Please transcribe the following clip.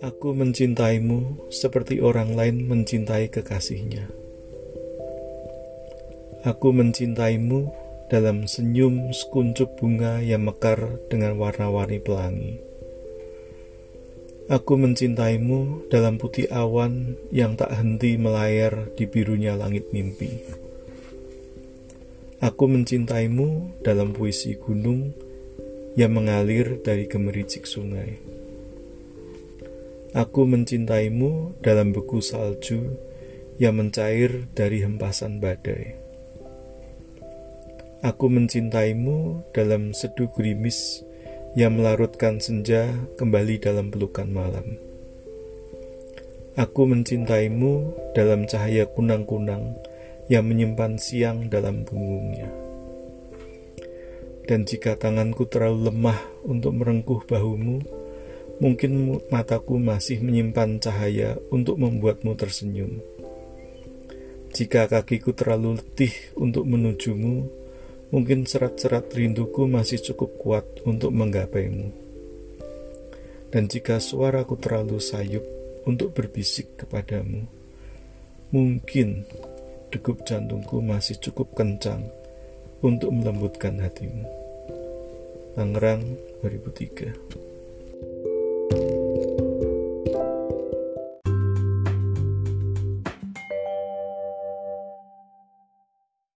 Aku mencintaimu seperti orang lain mencintai kekasihnya. Aku mencintaimu dalam senyum sekuncup bunga yang mekar dengan warna-warni pelangi. Aku mencintaimu dalam putih awan yang tak henti melayar di birunya langit mimpi. Aku mencintaimu dalam puisi gunung yang mengalir dari gemericik sungai. Aku mencintaimu dalam beku salju yang mencair dari hempasan badai. Aku mencintaimu dalam seduh gerimis yang melarutkan senja kembali dalam pelukan malam. Aku mencintaimu dalam cahaya kunang-kunang yang menyimpan siang dalam punggungnya. Dan jika tanganku terlalu lemah untuk merengkuh bahumu, Mungkin mataku masih menyimpan cahaya untuk membuatmu tersenyum. Jika kakiku terlalu letih untuk menujumu, mungkin serat-serat rinduku masih cukup kuat untuk menggapaimu. Dan jika suaraku terlalu sayup untuk berbisik kepadamu, mungkin degup jantungku masih cukup kencang untuk melembutkan hatimu. Tangerang 2003 you